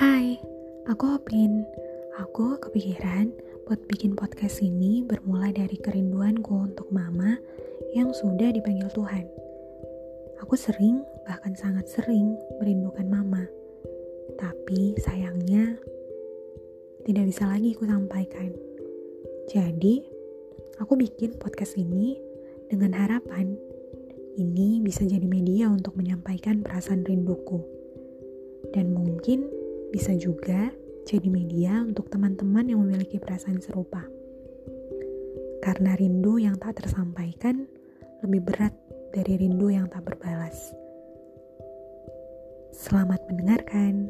Hai, aku Opin. Aku kepikiran buat bikin podcast ini bermula dari kerinduanku untuk mama yang sudah dipanggil Tuhan. Aku sering, bahkan sangat sering merindukan mama. Tapi sayangnya tidak bisa lagi aku sampaikan. Jadi, aku bikin podcast ini dengan harapan ini bisa jadi media untuk menyampaikan perasaan rinduku dan mungkin bisa juga jadi media untuk teman-teman yang memiliki perasaan serupa. Karena rindu yang tak tersampaikan lebih berat dari rindu yang tak berbalas. Selamat mendengarkan.